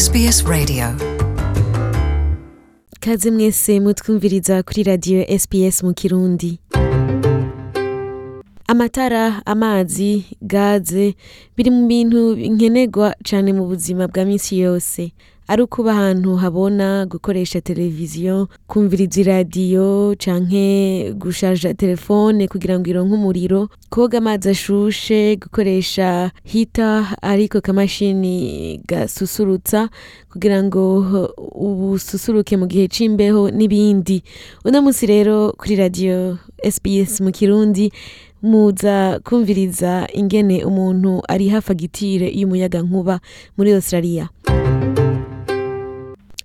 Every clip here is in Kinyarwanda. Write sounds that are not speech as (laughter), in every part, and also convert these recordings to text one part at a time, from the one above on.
SBS Radio. Kaze mwese mutwumviriza kuri radiyo sps mu kirundi. Amatara amazi gaze biri mu bintu nkenerwa cyane mu buzima bwa minsi yose. Ari ukuba ahantu habona gukoresha televiziyo kumviriza iradiyo canke gusharja telefone kugira ngo ironke umuriro koga amazi ashushe gukoresha hita ariko kamashini gasusurutsa kugira ngo ubususuruke mu gihe c'imbeho n'ibindi. Uno munsi rero kuri radiyo sbs mu kirundi muza kumviriza ingene umuntu ariha fagitire y'umuyaga nkuba muri australia.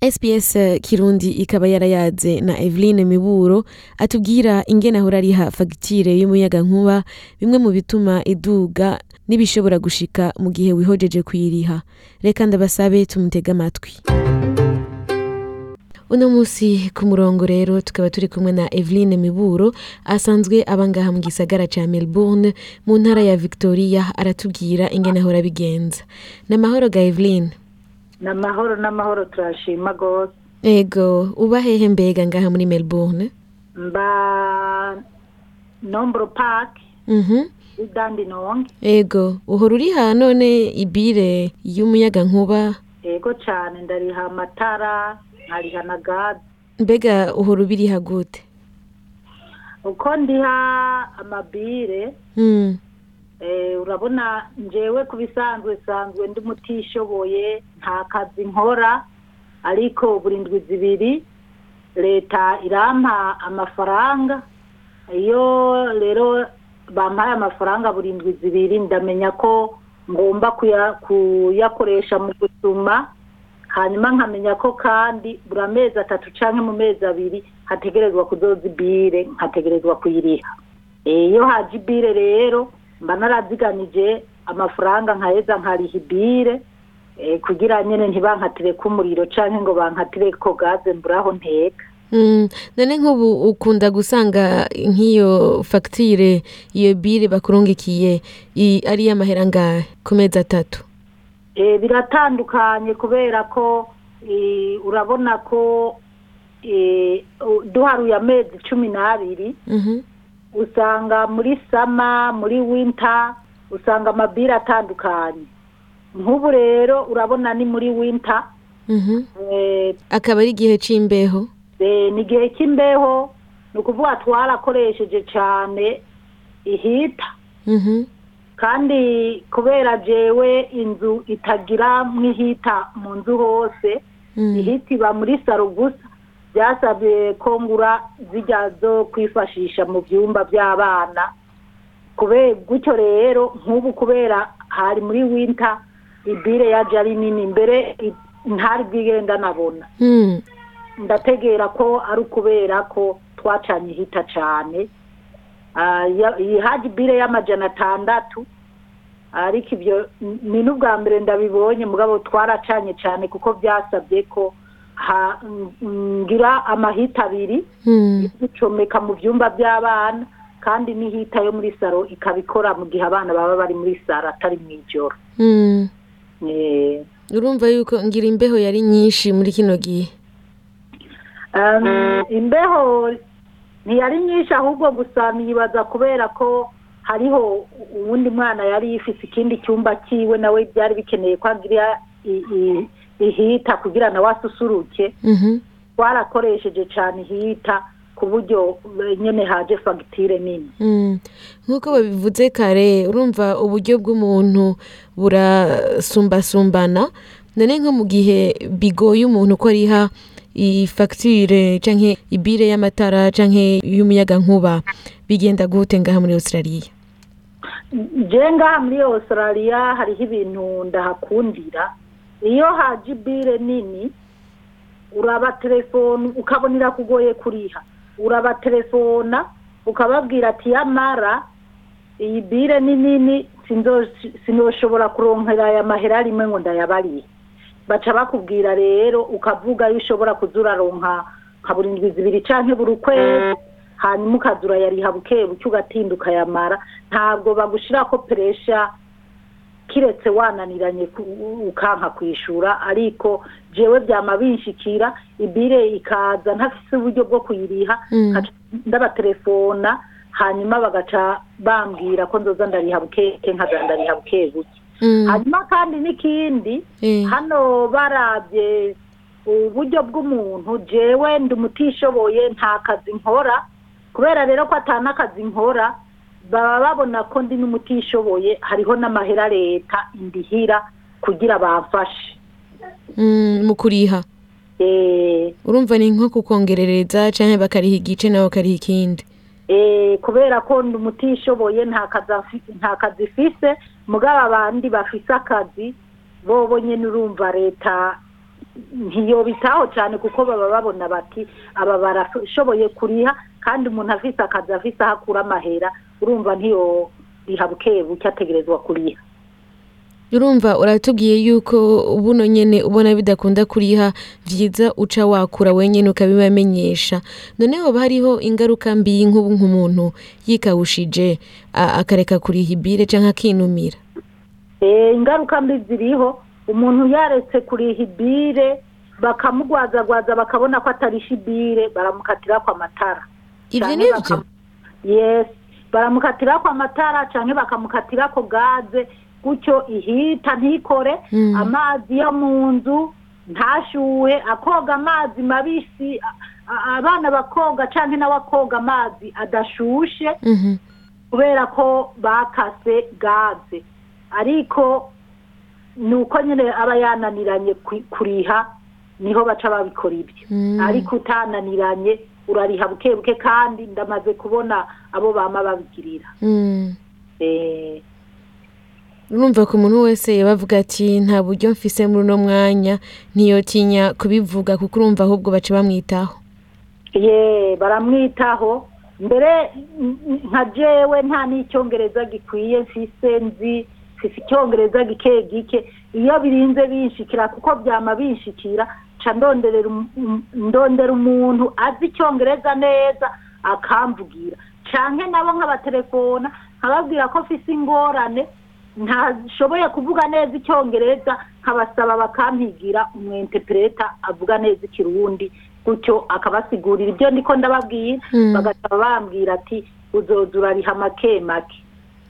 Sps kirundi ikaba yarayaze na eveline miburo atubwira ingene ahora ariha fagitire y'umuyaga nkuba bimwe mu bituma iduga n'ibishobora gushika mu gihe wihojeje kuyiriha reka ndabasabe tumutege amatwi. Uno munsi ku murongo rero tukaba turi kumwe na eveline miburo asanzwe aba ngaha mu gisagara ca melbourne mu ntara ya victoria aratubwira ingene ahora bigenza n'amahoro ga eveline ni amahoro n'amahoro turashima rwose ego uba hehe mbega ngaha muri melbourne? Mba nomboro paki mhm. Idandi nonge. Ego uhora uriha none ibire y'umuyaga nkuba? Yego cyane ndariha amatara nkariha na gaze mbega uhora ubiriha gute? Uko ndiha amabire mm. eh, urabona njewe ku bisanzwe sanzwe ndi mutishoboye nta kazi nkora ariko buri ndwi zibiri leta irampa amafaranga iyo rero bampaye amafaranga buri ndwi zibiri ndamenya ko ngomba kuya- kuyakoresha mu gusuma hanyuma nkamenya ko kandi buri amezi atatu canke mu mezi abiri hategerezwa kuzoza ibire nkategerezwa kuyiriha. Eh, iyo haje ibire rero mba naraziganije amafaranga nkaheza nkariha ibire eh, kugira nyene ntibankatireko umuriro canke ngo bankatireko gaze mburaho nteka. Mm, none nk'ubu ukunda gusanga nk'iyo fagitire iyo bire bakurungikiye ari iy'amahera angahe ku mezi atatu? Eh, biratandukanye kubera ko eh, urabona ko duharuye amezi cumi n'abiri. Mhm, usanga muri sama muri winter usanga amabiri atandukanye. Nk'ubu rero urabona ni muri winter. Mhm. eh, akaba ari igihe c'imbeho. eh, ni igihe cy'imbeho ni ukuvuga twarakoresheje cyane ihita Mhm, kandi kubera jewe inzu itagira nk'ihita mu nzu hose mm. ihita iba muri saro gusa. Byasabye ko ngura zijya zo kwifashisha mu byumba by'abana. Kubera gutyo rero nk'ubu kubera hari muri winter ibire yaje ari nini mbere ntari bwigenda nabona. Mm, ndategera ko ari ukubera ko twacanye ihita cyane Ah, iyi haji bire y'amajana atandatu ariko ibyo ni n'ubwa mbere ndabibonye mugabo twaracanye cyane kuko byasabye ko ngira amahita abiri mm. ducomeka mu byumba by'abana kandi n'ihita yo muri saro ikabikora mu gihe abana baba bari muri saro atari mu ijoro Mm. Eh, urumva yuko ngira imbeho yari nyinshi muri kino gihe imbeho ntiyari nyinshi ahubwo gusa nibaza kubera ko hariho uwundi mwana yari yifise ikindi cyumba cyiwe nawe byari bikeneye ko agira ihita kugira nawe asusuruke Mhm, twarakoresheje cyane ihita ku buryo eh, nyene haje fagitire nini. Mm. nk'uko babivuze kare urumva uburyo bw'umuntu burasumbasumbana. None nko mu gihe bigoye umuntu ko ariha ifagitire canke ibire y'amatara canke y'umuyaga nkuba bigenda gute ngaha muri australia. Ngaha muri australia hariho ibintu ndahakundira. Iyo haje ibire nini? Uraba telefone ukabona irakugoye kuriha. Uraba telefona ukababwira ati yamara iyi bire ni nini? Sinoshobora kuronkera aya mahera rimwe ngo ndayabariye baca bakubwira rero ukavuga iyo ushobora kuza uraronka nka buri ndwi zibiri canke buri ukwezi hanyuma ukaza urayariha buke buke ugatinda ukayamara ntabwo bagushirako peresha kiretse wananiranye ku- ukanka kwishura ariko jewe byama binshikira ibire ikaza ntafise uburyo bwo kuyiriha Mm. nkaca ndabatelefona hanyuma bagaca bambwira ko nzoza ndariha bukeke nkaza ndariha buke buke Mm. hanyuma kandi n'ikindi Eh. hano barabye uburyo bw'umuntu jewe ndi umutishoboye nta kazi nkora kubera rero ko atana akazi nkora baba babona ko ndi n'umutishoboye hariho n'amahera leta indihira kugira bamfashe Mm, mu kuriha Eh, urumva ni nko kukongerereza canke bakariha igice nawe bakariha ikindi? Eh, kubera ko ndi umutishoboye nta kazi ifise mugabo abandi bafise akazi bobo nyene urumva leta ntiyobitaho cyane kuko baba babona bati aba barashoboye kuriha kandi umuntu afise akazi afise aho akura amahera urumva ntiyoriha buke buke ategerezwa kuriha. Urumva uratubwiye yuko buno nyene ubona bidakunda kuriha vyiza uca wakura wenyene ukabibamenyesha. None hoba hariho ingaruka mbi nk'ubu nk'umuntu yikawushije akareka kuriha ibire canke akinumira. Eh, ingaruka mbi ziriho umuntu yaretse kuriha ibire bakamugwazagwaza bakabona ko atarisha ibire baramukatirako amatara ivyo Canke nivyo bakam- yes baramukatirako amatara canke bakamukatirako gaze gutyo ihita ntikore Mm. amazi yo mu nzu ntashuhe akoga amazi mabisi abana bakoga canke nawe akoga amazi adashushe Mhm. kubera ko bakase gaze ariko ni uko nyine aba yananiranye kuriha ni ho baca babikora ibyo. Mm. ariko utananiranye urariha buke buke kandi ndamaze kubona abo bama babigirira. Mm. Eh, urumva ko umuntu wese yabavuga ati nta buryo mfise muri uno mwanya ntiyotinya kubivuga kuko urumva ahubwo baca bamwitaho. Ye baramwitaho. Mbere nka jewe nta n'icyongereza gikwiye mfise nzi icyongereza gike gike. Iyo birinze binshikira kuko byama binshikira ca ndonderera um- um- ndondera umuntu azi icyongereza neza akamvugira. Canke nabo nk'abatelefona nkababwira ko mfise ingorane ntashoboye kuvuga neza icyongereza nkabasaba bakampigira umwentepereta avuga neza ikirundi gutyo akabasigurira. Ibyo ndiko ndababwira Mm. bagasaba bambwira ati uzoza urariha make make.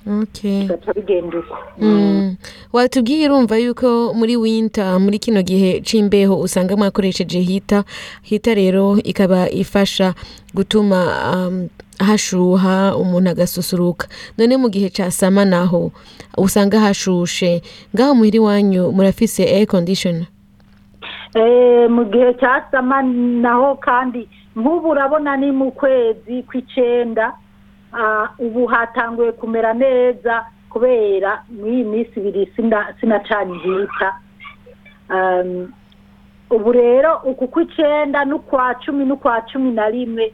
Bigenda uko Mm. watubwiye urumva yuko muri winter muri kino gihe c'imbeho usanga mwakoresheje hita hita rero ikaba ifasha gutuma um, hashuha umuntu agasusuruka. None mu gihe ca sama naho usanga hashushe. Ngaho muhiri wanyu murafise air conditioner? Eh, mu gihe cya sama naho kandi nk'ubu urabona ni mu kwezi kw'icenda ubu hatanguye kumera neza kubera muri iyi minsi ibiri sina- sinacanye ihita Um, ubu rero uku kw'icenda n'ukwa cumi n'ukwa cumi na rimwe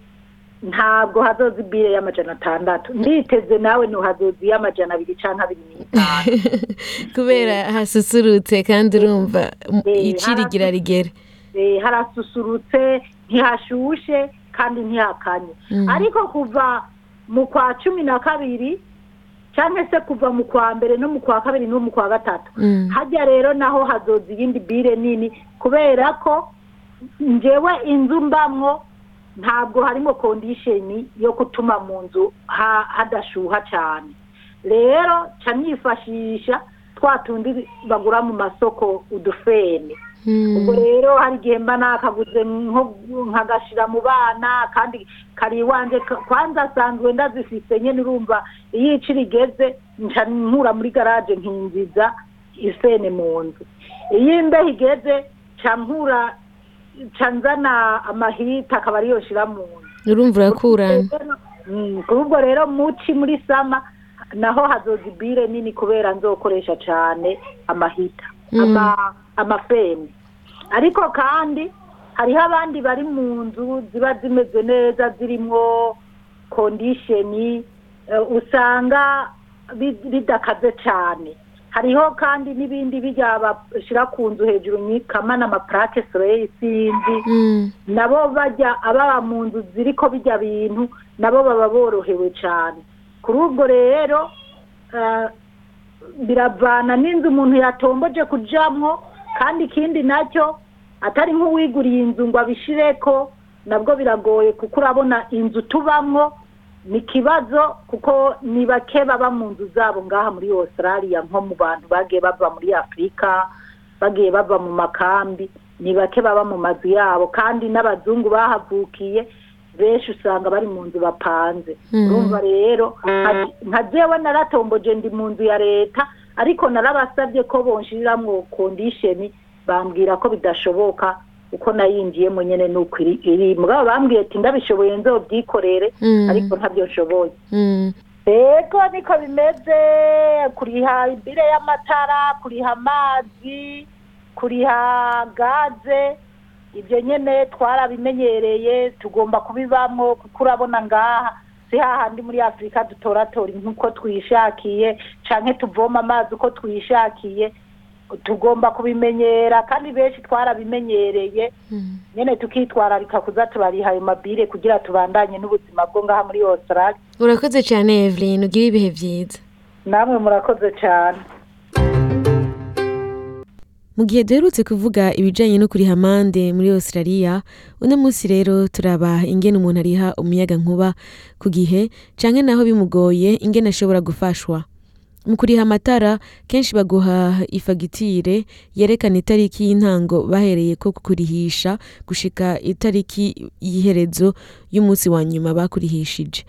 ntabwo hazoza ibire y'amajana atandatu. Nditeze nawe ntuhazoza iy'amajana abiri canke abiri n'itanu. (laughs) Kubera hasusurutse kandi urumva Eh, icirigira rigere. Eh, harasusurutse ntihashushe kandi ntihakanye. Mm. ariko kuva mu kwa cumi na kabiri cyangwa se kuva mu kwa mbere no mu kwa kabiri no mu kwa gatatu Mm. hajya rero naho hazoza iyindi bire nini kubera ko njyewe inzu mbamwo ntabwo harimo kondisheni yo gutuma mu nzu ha- hadashuha cyane rero nifashisha twa tundi bagura mu masoko udufene Mm. Ubwo rero hari igihe mba nakaguze nkagashira mu bana kandi kari iwanje ka- kwanza asanzwe ndazifise nyene urumva iyo ici rigeze nca nkura muri garaje nkinjiza ifene mu nzu. Iyo imbeho igeze nkura nzana amahita akaba ariyo nshira mu nzu. Urumva urakurana. Mm, kuri ubwo rero muci muri sama naho hazoza ibire nini kubera nzokoresha cane amahita. ama amafeni ariko kandi hariho abandi bari mu nzu ziba zimeze neza zirimwo kondisheni eh, usanga bi- bidakaze cane hariho kandi n'ibindi bijya bashira ku nzu hejuru nyikama n'amaplake soleil sinzi Mm. nabo bajya ababa mu nzu ziriko bijya bintu nabo baba borohewe cyane. Kuri ubwo rero eh, biravana n'inzu umuntu yatomboje kujamwo kandi ikindi na cyo atari nk'uwiguriye inzu ngo abishireko nabwo biragoye kuko urabona inzu tubamwo ni ikibazo kuko ni bake baba mu nzu zabo ngaha muri australia nko mu bantu bagiye bava muri afurika bagiye bava mu makambi ni bake baba mu mazu yabo kandi n'abazungu bahavukiye benshi usanga bari mu nzu bapanze. Urumva rero nka- jewe naratomboje ndi mu nzu ya leta ariko narabasabye ko bonshiriramwo kondisheni bambwira ko bidashoboka uko nayinjiyemo nyene nuko iri mugabo bambwiye ati ndabishoboye nzobyikorere Mm. ariko ntabyo nshoboye Mm. ego niko bimeze. Kuriha ibire y'amatara kuriha amazi kuriha gaze. Ibyo nyine twarabimenyereye tugomba kubibamo kuko urabona ngaha si hahandi muri afurika dutoratora nk'uko twishakiye canke tuvoma amazi uko twishakiye tugomba kubimenyera kandi benshi twarabimenyereye. Mm. nyine tukitwararika kuza turariha ayo mabire kugira tubandanye n'ubuzima bwo ngaha muri australia. Urakoze cyane evelyn ugire ibihe byiza. Namwe murakoze cyane mu gihe duherutse kuvuga ibijyanye no kuriha amande muri australia uno munsi rero turaba ingene umuntu ariha umuyaga nkuba ku gihe cyangwa naho bimugoye ingene ashobora gufashwa. Mu kuriha amatara kenshi baguha ifagitire yerekana itariki y'intango bahereye ko kurihisha gushika itariki y'iherezo y'umunsi wa nyuma bakurihishije.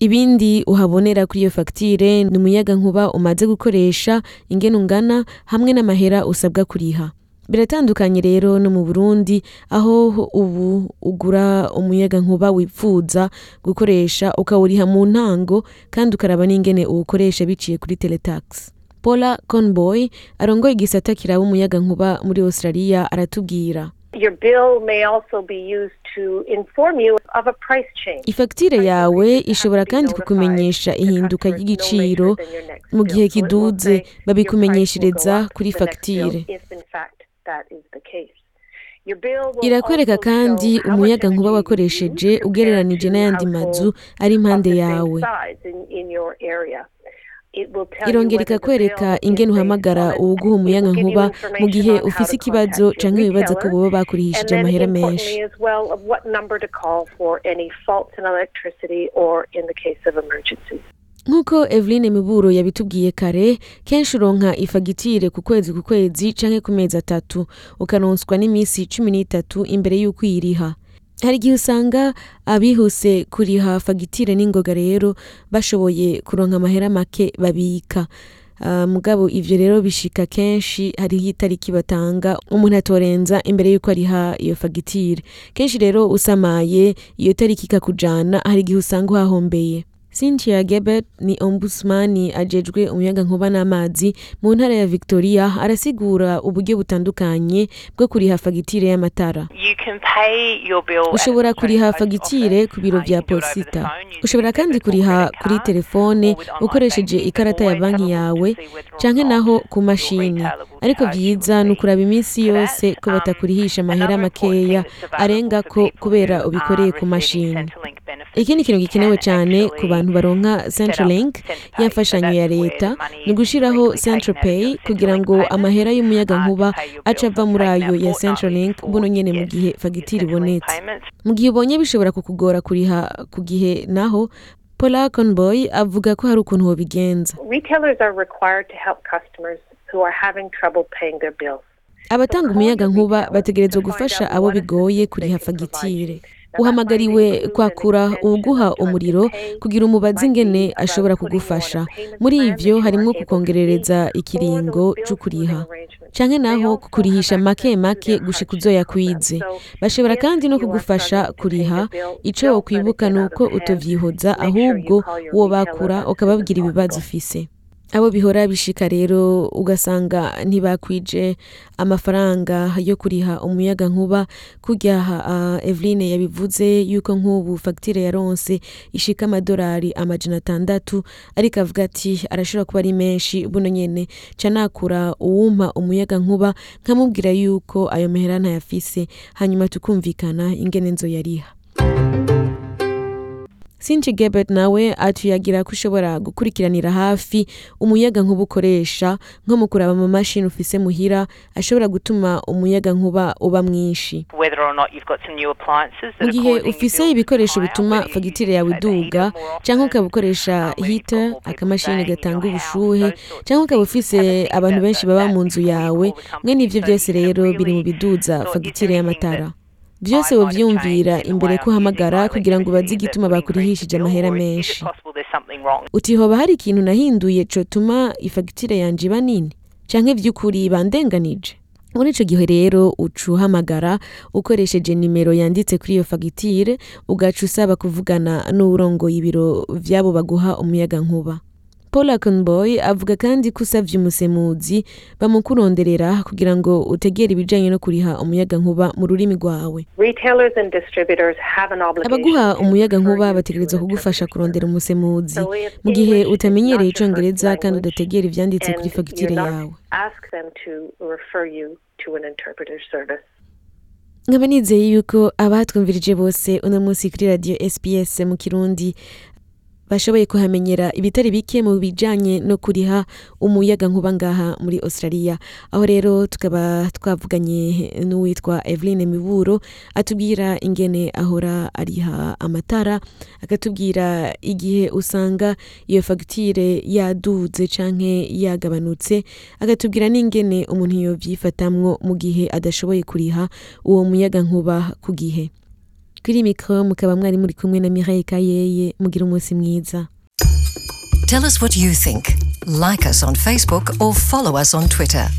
Ibindi uhabonera kuri iyo fagitire ni umuyaga nkuba umaze gukoresha ingene ungana hamwe n'amahera usabwa kuriha. Biratandukanye rero no mu burundi aho ubu ugura umuyaga nkuba wipfuza gukoresha ukawuriha mu ntango kandi ukaraba n'ingene uwukoresha biciye kuri teletax. Paula conboy arongoye igisata kiraba umuyaga nkuba muri australia aratubwira. Your bill may also be used to inform you of a price change. ifagitire yawe ishobora kandi kukumenyesha ihinduka ry'igiciro mu gihe kiduze babikumenyeshereza kuri fagitire irakwereka kandi umuyaga nkuba wakoresheje ugereranije n'ayandi mazu ari impande yawe. Irongera ikakwereka ingene uhamagara uwuguha umuyaga nkuba mu gihe ufise ikibazo canke wibaza ko boba bakurihishije amahera menshi. nk'uko eveline miburo yabitubwiye kare kenshi uronka ifagitire ku kwezi ku kwezi canke ku mezi atatu ukanonswa n'iminsi cumi n'itatu imbere y'uko uyiriha hari igihe usanga abihuse kuriha fagitire n'ingoga rero bashoboye kuronka amahera make babika. Uh, mugabo ivyo rero bishika kenshi hariho itariki batanga umuntu atorenza imbere y'uko ariha iyo fagitire. Kenshi rero usamaye iyo tariki ikakujana hari igihe usanga uhahombeye cynthia gebert ni ombudsman ajejwe umuyaga nkuba n'amazi mu ntara ya victoria arasigura uburyo butandukanye bwo kuriha fagitire y'amatara. Ushobora kuriha fagitire ku biro vya posita. ushobora kandi kuriha kuri telefone ukoresheje ikarata ya banki yawe canke naho ku mashini. ariko vyiza ni ukuraba iminsi yose ko batakurihisha amahera makeya arenga ko kubera ubikoreye ku mashini. Ikindi kintu gikenewe cyane ku bantu baronka centralink y'imfashanyo ya leta ni ugushiraho central pay kugira ngo amahera y'umuyaga nkuba aca ava muri ayo ya centralink buno nyene mu gihe fagitire ibonetse mu gihe ubonye bishobora kukugora kuriha ku gihe naho paula conboy avuga ko hari ukuntu wobigenza abatanga umuyaga nkuba bategerezwa gufasha abo bigoye kuriha fagitire. Uhamagariwe kwakura uwuguha umuriro kugira umubazi ingene ashobora kugufasha. Muri ivyo harimwo kukongerereza ikiringo co kuriha canke naho kukurihisha make make gushika uzoyakwize bashobora kandi no kugufasha kuriha ico wokwibuka nuko utovyihoza ahubwo wobakura ukababwira ibibazo ufise. Abo bihora bishika rero ugasanga ntibakwije amafaranga yo kuriha umuyaga nkuba kurya uh, Eveline yabivuze yuko nk'ubu fagitire yaronse ishika amadolari amajana atandatu ariko avuga ati arashobora kuba ari menshi buno nyene ca nakura uwumpa umuyaga nkuba nkamubwira yuko ayo mahera ntayafise hanyuma tukumvikana ingene nzo yariha. Cynthia Gebert nawe atuyagira ko ushobora gukurikiranira hafi umuyaga nkuba ukoresha nko mu kuraba mu mashini ufise muhira ashobora gutuma umuyaga nkuba uba mwinshi mu gihe ufise ibikoresho bituma fagitire yawe iduga cyangwa ukaba ukoresha people akamashini gatanga ubushuhe cyangwa ukaba ufise abantu benshi baba mu nzu yawe call the mwene company. ivyo So byose rero biri mu biduza fagitire y'amatara byose the imbere ko uhamagara kugira ngo ubaze igituma bakurihishije amahera menshi. uti hoba hari ikintu nahinduye cotuma ifagitire yanje iba nini? Canke vy'ukuri bandenganije muri ico gihe rero uca uhamagara ukoresheje nimero yanditse kuri iyo fagitire ugaca usaba kuvugana n'uwurongoye ibiro vy'abo baguha umuyaga nkuba paul akonboy avuga kandi ko usavye umusemuzi bamukuronderera kugira ngo utegere ibijanye no kuriha umuyaga nkuba mu rurimi rwawe. Abaguha to umuyaga refer nkuba you to bategerezwa an kugufasha kurondera umusemuzi. Mu gihe utamenyereye icongereza kandi udategera ivyanditse kuri fagitire yawe. nkaba nizeye yuko abatwumvirije bose uno munsi kuri radiyo sps mu kirundi bashoboye kuhamenyera ibitari bike mu bijanye no kuriha umuyaga nkuba ngaha muri australia. Aho rero tukaba twavuganye n'uwitwa eveline miburo atubwira ingene ahora ariha amatara akatubwira igihe usanga iyo fagitire yaduze canke yagabanutse akatubwira n'ingene umuntu yovyifatamwo mu gihe adashoboye kuriha uwo muyaga nkuba ku gihe. Kuri mukaba mwari muri kumwe na Mireille Kayeye mugira umunsi mwiza Tell us what you think. Like us on Facebook or follow us on Twitter.